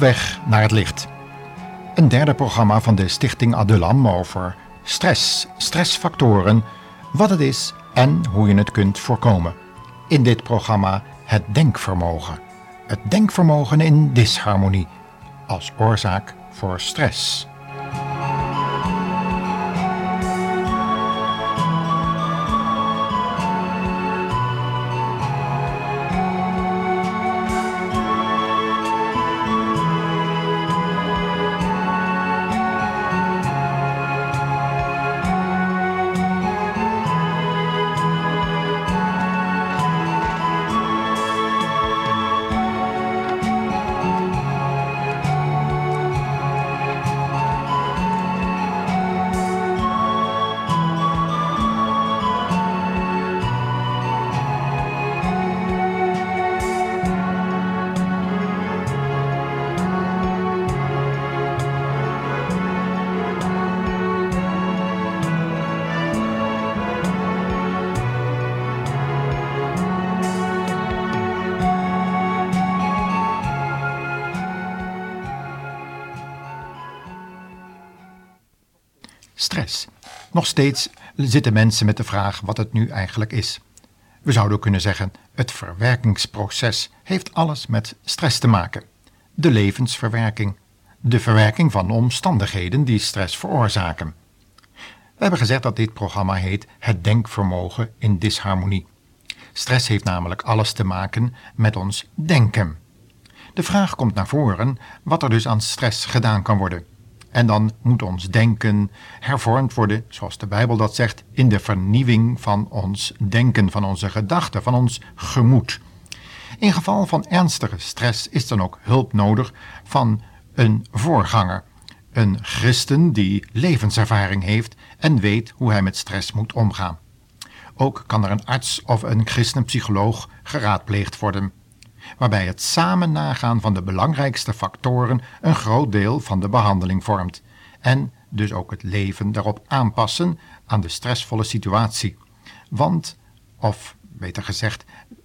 Weg naar het licht. Een derde programma van de Stichting Adulam over stress, stressfactoren, wat het is en hoe je het kunt voorkomen. In dit programma het denkvermogen. Het denkvermogen in disharmonie als oorzaak voor stress. Stress. Nog steeds zitten mensen met de vraag wat het nu eigenlijk is. We zouden kunnen zeggen: het verwerkingsproces heeft alles met stress te maken. De levensverwerking, de verwerking van omstandigheden die stress veroorzaken. We hebben gezegd dat dit programma heet Het denkvermogen in disharmonie. Stress heeft namelijk alles te maken met ons denken. De vraag komt naar voren wat er dus aan stress gedaan kan worden. En dan moet ons denken hervormd worden, zoals de Bijbel dat zegt, in de vernieuwing van ons denken, van onze gedachten, van ons gemoed. In geval van ernstige stress is dan ook hulp nodig van een voorganger, een christen die levenservaring heeft en weet hoe hij met stress moet omgaan. Ook kan er een arts of een christenpsycholoog geraadpleegd worden waarbij het samen nagaan van de belangrijkste factoren een groot deel van de behandeling vormt en dus ook het leven daarop aanpassen aan de stressvolle situatie. Want, of beter gezegd,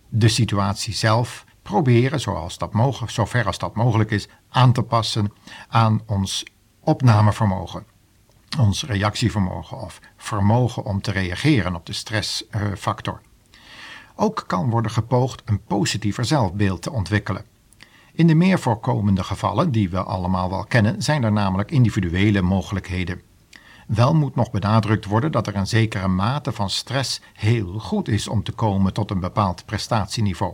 de situatie zelf proberen, zoals dat mogelijk, zover als dat mogelijk is, aan te passen aan ons opnamevermogen, ons reactievermogen of vermogen om te reageren op de stressfactor. Ook kan worden gepoogd een positiever zelfbeeld te ontwikkelen. In de meer voorkomende gevallen, die we allemaal wel kennen, zijn er namelijk individuele mogelijkheden. Wel moet nog benadrukt worden dat er een zekere mate van stress heel goed is om te komen tot een bepaald prestatieniveau.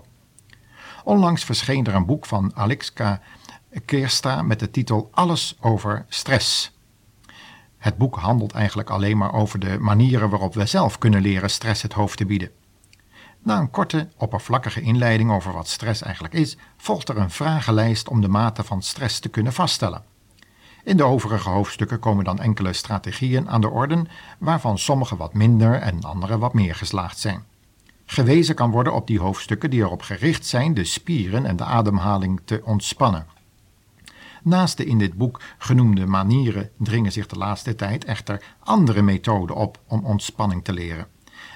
Onlangs verscheen er een boek van Alexka Keersta met de titel Alles over stress. Het boek handelt eigenlijk alleen maar over de manieren waarop we zelf kunnen leren stress het hoofd te bieden. Na een korte, oppervlakkige inleiding over wat stress eigenlijk is, volgt er een vragenlijst om de mate van stress te kunnen vaststellen. In de overige hoofdstukken komen dan enkele strategieën aan de orde, waarvan sommige wat minder en andere wat meer geslaagd zijn. Gewezen kan worden op die hoofdstukken die erop gericht zijn de spieren en de ademhaling te ontspannen. Naast de in dit boek genoemde manieren dringen zich de laatste tijd echter andere methoden op om ontspanning te leren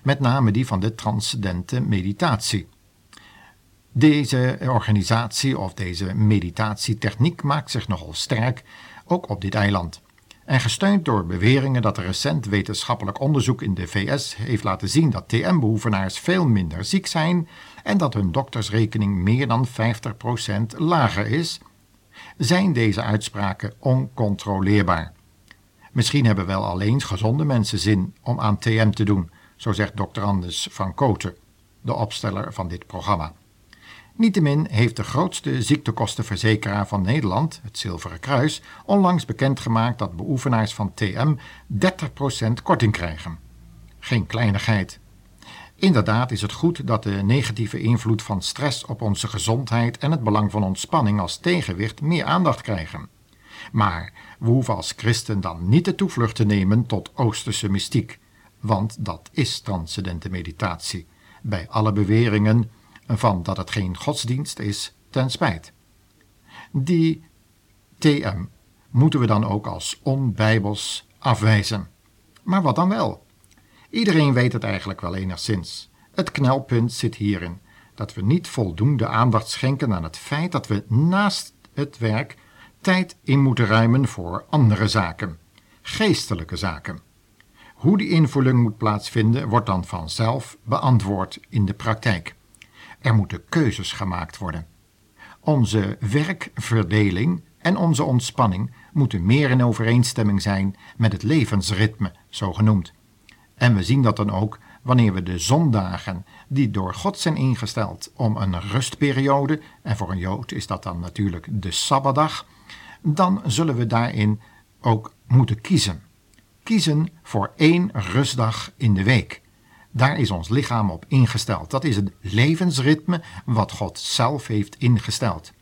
met name die van de transcendente meditatie. Deze organisatie of deze meditatietechniek maakt zich nogal sterk, ook op dit eiland. En gesteund door beweringen dat recent wetenschappelijk onderzoek in de VS heeft laten zien dat TM-beoefenaars veel minder ziek zijn en dat hun doktersrekening meer dan 50% lager is, zijn deze uitspraken oncontroleerbaar. Misschien hebben wel alleen gezonde mensen zin om aan TM te doen, zo zegt Dr. Anders van Koten, de opsteller van dit programma. Niettemin heeft de grootste ziektekostenverzekeraar van Nederland, het Zilveren Kruis, onlangs bekendgemaakt dat beoefenaars van TM 30% korting krijgen. Geen kleinigheid. Inderdaad is het goed dat de negatieve invloed van stress op onze gezondheid en het belang van ontspanning als tegenwicht meer aandacht krijgen. Maar we hoeven als christen dan niet de toevlucht te nemen tot oosterse mystiek want dat is transcendente meditatie, bij alle beweringen van dat het geen godsdienst is, ten spijt. Die TM moeten we dan ook als onbijbels afwijzen. Maar wat dan wel? Iedereen weet het eigenlijk wel enigszins. Het knelpunt zit hierin dat we niet voldoende aandacht schenken aan het feit dat we naast het werk tijd in moeten ruimen voor andere zaken, geestelijke zaken. Hoe die invulling moet plaatsvinden, wordt dan vanzelf beantwoord in de praktijk. Er moeten keuzes gemaakt worden. Onze werkverdeling en onze ontspanning moeten meer in overeenstemming zijn met het levensritme, zo genoemd. En we zien dat dan ook wanneer we de zondagen, die door God zijn ingesteld om een rustperiode, en voor een Jood is dat dan natuurlijk de Sabbatdag, dan zullen we daarin ook moeten kiezen. Kiezen voor één rustdag in de week. Daar is ons lichaam op ingesteld. Dat is het levensritme wat God zelf heeft ingesteld.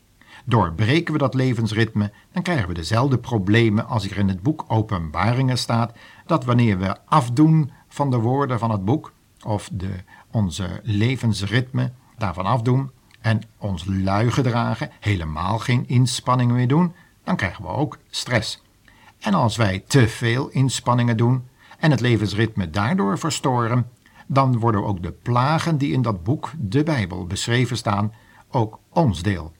Doorbreken we dat levensritme, dan krijgen we dezelfde problemen als hier in het boek Openbaringen staat, dat wanneer we afdoen van de woorden van het boek, of de, onze levensritme daarvan afdoen en ons lui gedragen, helemaal geen inspanningen meer doen, dan krijgen we ook stress. En als wij te veel inspanningen doen en het levensritme daardoor verstoren, dan worden ook de plagen die in dat boek, de Bijbel, beschreven staan, ook ons deel.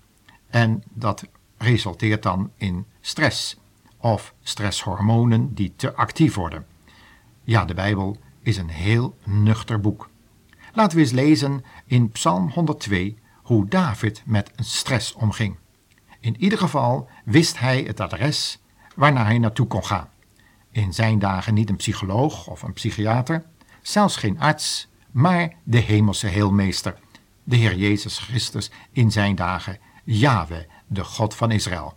En dat resulteert dan in stress of stresshormonen die te actief worden. Ja, de Bijbel is een heel nuchter boek. Laten we eens lezen in Psalm 102 hoe David met stress omging. In ieder geval wist hij het adres waarnaar hij naartoe kon gaan. In zijn dagen niet een psycholoog of een psychiater, zelfs geen arts, maar de hemelse heelmeester, de Heer Jezus Christus in zijn dagen, Yahweh, de God van Israël.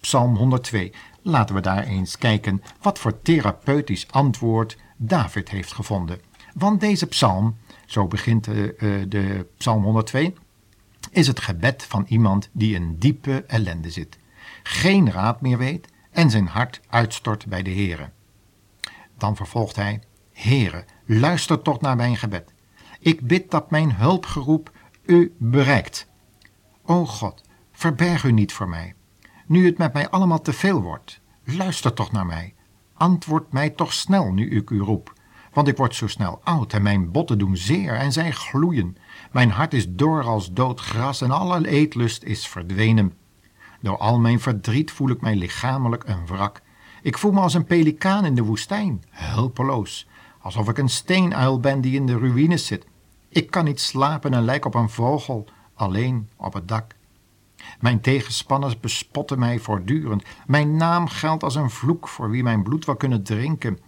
Psalm 102. Laten we daar eens kijken wat voor therapeutisch antwoord David heeft gevonden. Want deze psalm, zo begint de, eh, eh, de psalm 102, is het gebed van iemand die in diepe ellende zit, geen raad meer weet en zijn hart uitstort bij de Heere. Dan vervolgt hij, Heere, luister toch naar mijn gebed. Ik bid dat mijn hulpgeroep u bereikt. O God, verberg u niet voor mij. Nu het met mij allemaal te veel wordt, luister toch naar mij. Antwoord mij toch snel nu ik u roep. Want ik word zo snel oud en mijn botten doen zeer en zij gloeien. Mijn hart is door als dood gras en alle eetlust is verdwenen. Door al mijn verdriet voel ik mij lichamelijk een wrak. Ik voel me als een pelikaan in de woestijn, hulpeloos, alsof ik een steenuil ben die in de ruïnes zit. Ik kan niet slapen en lijk op een vogel, alleen op het dak. Mijn tegenspanners bespotten mij voortdurend. Mijn naam geldt als een vloek voor wie mijn bloed wil kunnen drinken.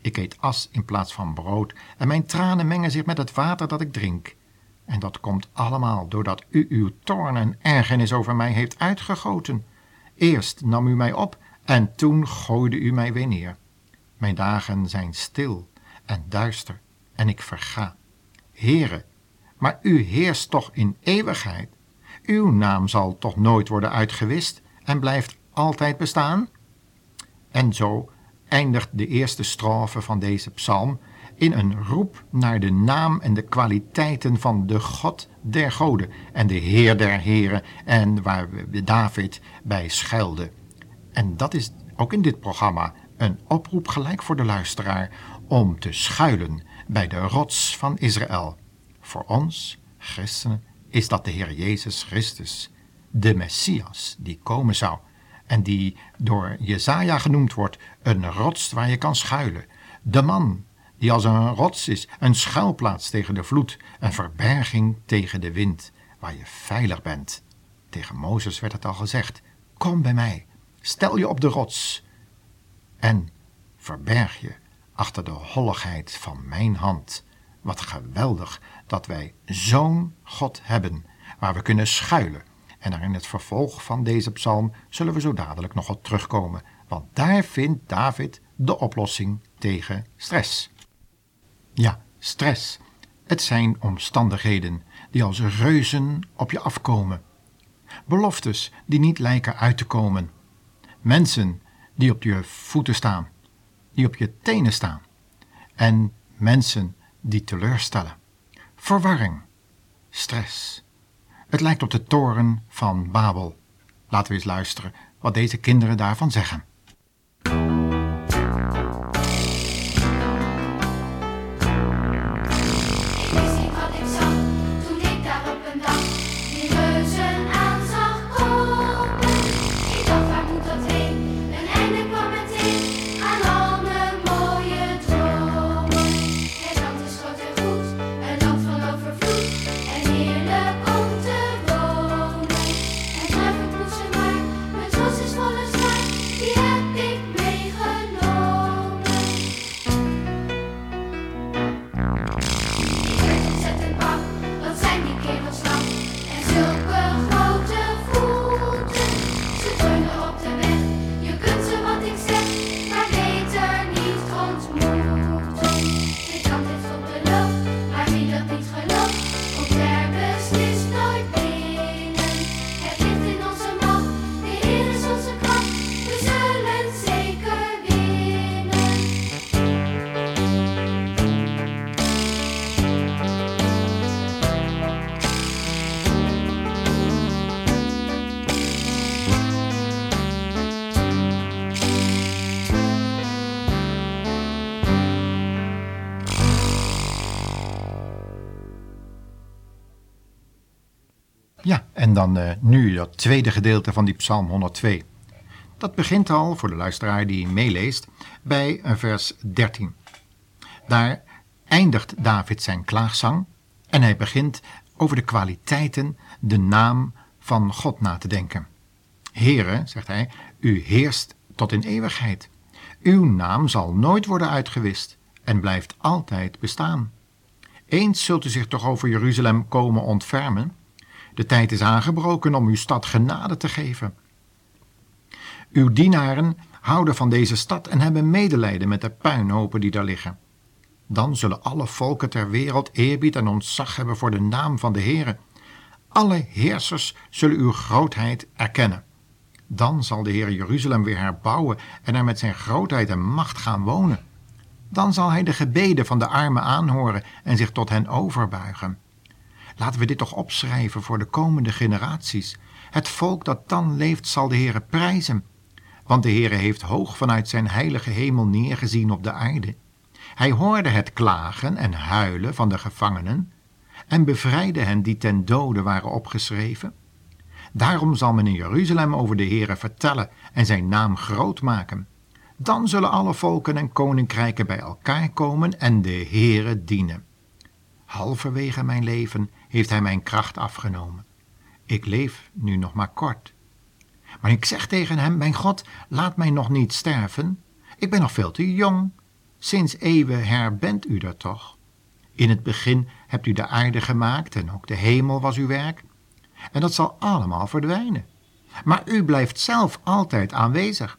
Ik eet as in plaats van brood en mijn tranen mengen zich met het water dat ik drink. En dat komt allemaal doordat u uw toorn en ergernis over mij heeft uitgegoten. Eerst nam u mij op en toen gooide u mij weer neer. Mijn dagen zijn stil en duister en ik verga. Heere, maar u heerst toch in eeuwigheid. Uw naam zal toch nooit worden uitgewist en blijft altijd bestaan? En zo eindigt de eerste strofe van deze psalm in een roep naar de naam en de kwaliteiten van de God der goden en de Heer der heren en waar David bij schuilde. En dat is ook in dit programma een oproep gelijk voor de luisteraar om te schuilen bij de rots van Israël. Voor ons, christenen, is dat de Heer Jezus Christus, de Messias die komen zou en die door Jezaja genoemd wordt een rots waar je kan schuilen. De man die als een rots is, een schuilplaats tegen de vloed, een verberging tegen de wind, waar je veilig bent. Tegen Mozes werd het al gezegd: Kom bij mij, stel je op de rots en verberg je achter de holligheid van mijn hand. Wat geweldig dat wij zo'n God hebben, waar we kunnen schuilen. En daar in het vervolg van deze psalm zullen we zo dadelijk nog op terugkomen, want daar vindt David de oplossing tegen stress. Ja, stress. Het zijn omstandigheden die als reuzen op je afkomen. Beloftes die niet lijken uit te komen. Mensen die op je voeten staan, die op je tenen staan. En mensen die teleurstellen. Verwarring, stress. Het lijkt op de toren van Babel. Laten we eens luisteren wat deze kinderen daarvan zeggen. Dan uh, nu dat tweede gedeelte van die Psalm 102. Dat begint al, voor de luisteraar die meeleest, bij vers 13. Daar eindigt David zijn klaagzang en hij begint over de kwaliteiten, de naam van God na te denken. Here, zegt hij, u heerst tot in eeuwigheid. Uw naam zal nooit worden uitgewist en blijft altijd bestaan. Eens zult u zich toch over Jeruzalem komen ontfermen. De tijd is aangebroken om uw stad genade te geven. Uw dienaren houden van deze stad en hebben medelijden met de puinhopen die daar liggen. Dan zullen alle volken ter wereld eerbied en ontzag hebben voor de naam van de Heere. Alle heersers zullen uw grootheid erkennen. Dan zal de Heer Jeruzalem weer herbouwen en er met zijn grootheid en macht gaan wonen. Dan zal hij de gebeden van de armen aanhoren en zich tot hen overbuigen. Laten we dit toch opschrijven voor de komende generaties. Het volk dat dan leeft zal de Heere prijzen. Want de Heere heeft hoog vanuit zijn heilige hemel neergezien op de aarde. Hij hoorde het klagen en huilen van de gevangenen en bevrijdde hen die ten dode waren opgeschreven. Daarom zal men in Jeruzalem over de Heere vertellen en zijn naam groot maken. Dan zullen alle volken en koninkrijken bij elkaar komen en de Heere dienen. Halverwege mijn leven heeft hij mijn kracht afgenomen. Ik leef nu nog maar kort. Maar ik zeg tegen hem: Mijn God, laat mij nog niet sterven. Ik ben nog veel te jong. Sinds eeuwen her bent u er toch. In het begin hebt u de aarde gemaakt en ook de hemel was uw werk. En dat zal allemaal verdwijnen. Maar u blijft zelf altijd aanwezig.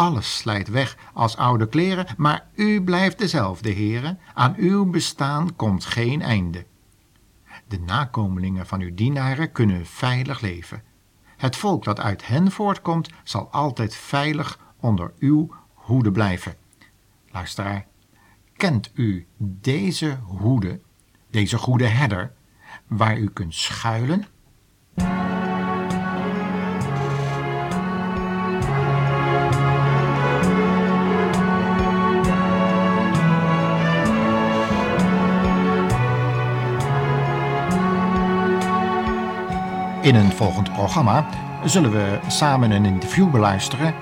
Alles slijt weg als oude kleren, maar u blijft dezelfde, heren. Aan uw bestaan komt geen einde. De nakomelingen van uw dienaren kunnen veilig leven. Het volk dat uit hen voortkomt, zal altijd veilig onder uw hoede blijven. Luisteraar, kent u deze hoede, deze goede herder, waar u kunt schuilen? In een volgend programma zullen we samen een interview beluisteren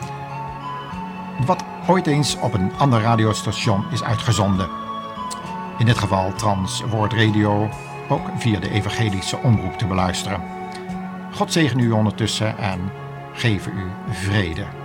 wat ooit eens op een ander radiostation is uitgezonden. In dit geval Trans Woord Radio, ook via de evangelische omroep te beluisteren. God zegen u ondertussen en geven u vrede.